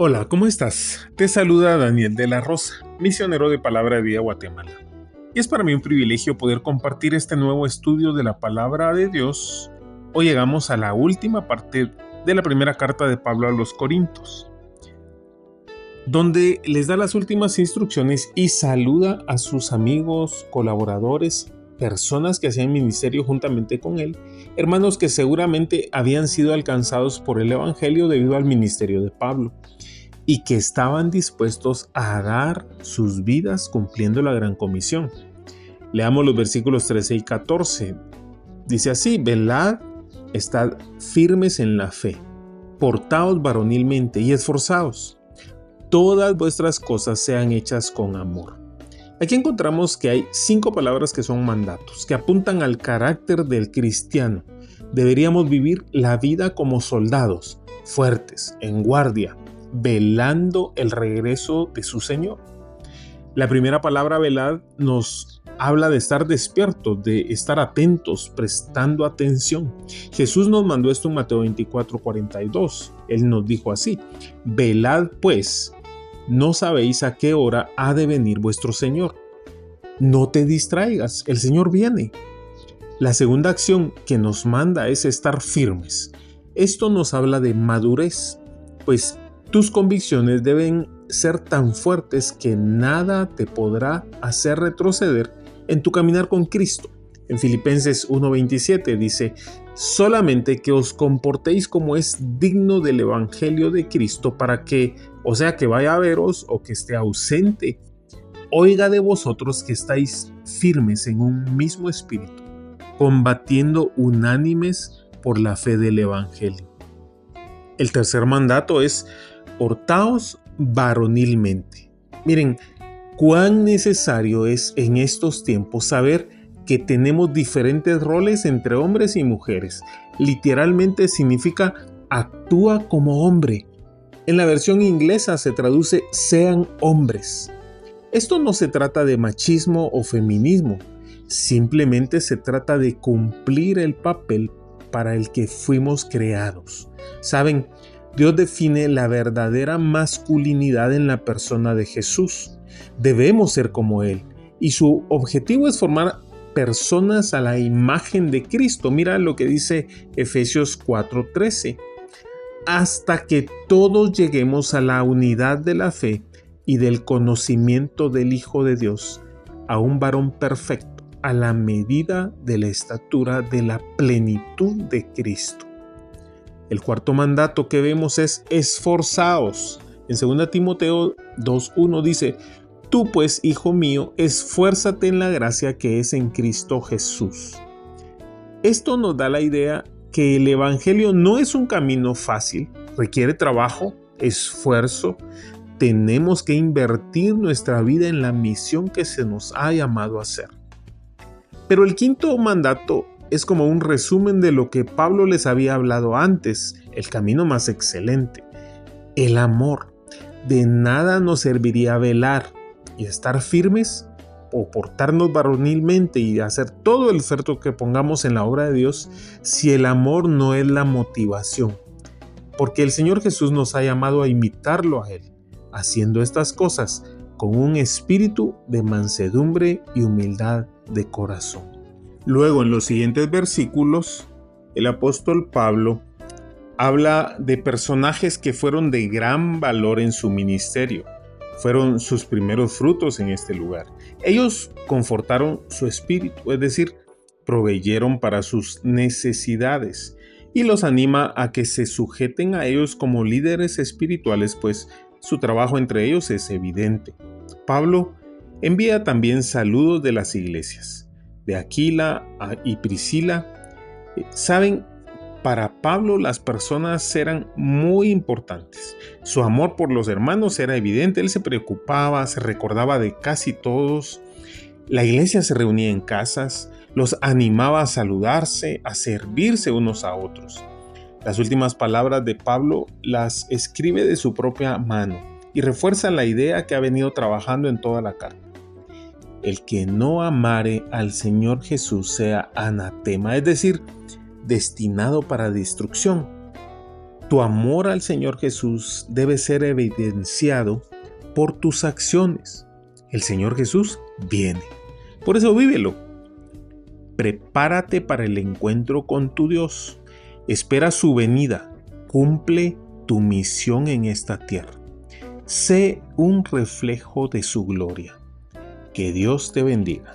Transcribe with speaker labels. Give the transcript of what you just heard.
Speaker 1: Hola, ¿cómo estás? Te saluda Daniel de la Rosa, misionero de Palabra de Vida Guatemala. Y es para mí un privilegio poder compartir este nuevo estudio de la Palabra de Dios. Hoy llegamos a la última parte de la primera carta de Pablo a los Corintios, donde les da las últimas instrucciones y saluda a sus amigos, colaboradores, personas que hacían ministerio juntamente con él, hermanos que seguramente habían sido alcanzados por el Evangelio debido al ministerio de Pablo y que estaban dispuestos a dar sus vidas cumpliendo la gran comisión. Leamos los versículos 13 y 14. Dice así, velad, estad firmes en la fe, portaos varonilmente y esforzaos. Todas vuestras cosas sean hechas con amor. Aquí encontramos que hay cinco palabras que son mandatos, que apuntan al carácter del cristiano. Deberíamos vivir la vida como soldados, fuertes, en guardia, velando el regreso de su Señor. La primera palabra velad nos habla de estar despiertos, de estar atentos, prestando atención. Jesús nos mandó esto en Mateo 24, 42. Él nos dijo así, velad pues, no sabéis a qué hora ha de venir vuestro Señor. No te distraigas, el Señor viene. La segunda acción que nos manda es estar firmes. Esto nos habla de madurez, pues tus convicciones deben ser tan fuertes que nada te podrá hacer retroceder en tu caminar con Cristo. En Filipenses 1:27 dice, solamente que os comportéis como es digno del Evangelio de Cristo para que, o sea, que vaya a veros o que esté ausente, oiga de vosotros que estáis firmes en un mismo espíritu, combatiendo unánimes por la fe del Evangelio. El tercer mandato es portaos varonilmente. Miren, cuán necesario es en estos tiempos saber que tenemos diferentes roles entre hombres y mujeres. Literalmente significa actúa como hombre. En la versión inglesa se traduce sean hombres. Esto no se trata de machismo o feminismo, simplemente se trata de cumplir el papel para el que fuimos creados. Saben, Dios define la verdadera masculinidad en la persona de Jesús. Debemos ser como Él. Y su objetivo es formar personas a la imagen de Cristo. Mira lo que dice Efesios 4:13. Hasta que todos lleguemos a la unidad de la fe y del conocimiento del Hijo de Dios, a un varón perfecto, a la medida de la estatura de la plenitud de Cristo. El cuarto mandato que vemos es esforzaos. En 2 Timoteo 2.1 dice, Tú pues, hijo mío, esfuérzate en la gracia que es en Cristo Jesús. Esto nos da la idea que el Evangelio no es un camino fácil, requiere trabajo, esfuerzo, tenemos que invertir nuestra vida en la misión que se nos ha llamado a hacer. Pero el quinto mandato es como un resumen de lo que Pablo les había hablado antes, el camino más excelente, el amor. De nada nos serviría velar y estar firmes o portarnos varonilmente y hacer todo el esfuerzo que pongamos en la obra de Dios si el amor no es la motivación. Porque el Señor Jesús nos ha llamado a imitarlo a Él, haciendo estas cosas con un espíritu de mansedumbre y humildad de corazón. Luego, en los siguientes versículos, el apóstol Pablo habla de personajes que fueron de gran valor en su ministerio. Fueron sus primeros frutos en este lugar. Ellos confortaron su espíritu, es decir, proveyeron para sus necesidades y los anima a que se sujeten a ellos como líderes espirituales, pues su trabajo entre ellos es evidente. Pablo Envía también saludos de las iglesias, de Aquila y Priscila. Eh, saben, para Pablo las personas eran muy importantes. Su amor por los hermanos era evidente, él se preocupaba, se recordaba de casi todos. La iglesia se reunía en casas, los animaba a saludarse, a servirse unos a otros. Las últimas palabras de Pablo las escribe de su propia mano y refuerza la idea que ha venido trabajando en toda la carta. El que no amare al Señor Jesús sea anatema, es decir, destinado para destrucción. Tu amor al Señor Jesús debe ser evidenciado por tus acciones. El Señor Jesús viene. Por eso vívelo. Prepárate para el encuentro con tu Dios. Espera su venida. Cumple tu misión en esta tierra. Sé un reflejo de su gloria. Que Dios te bendiga.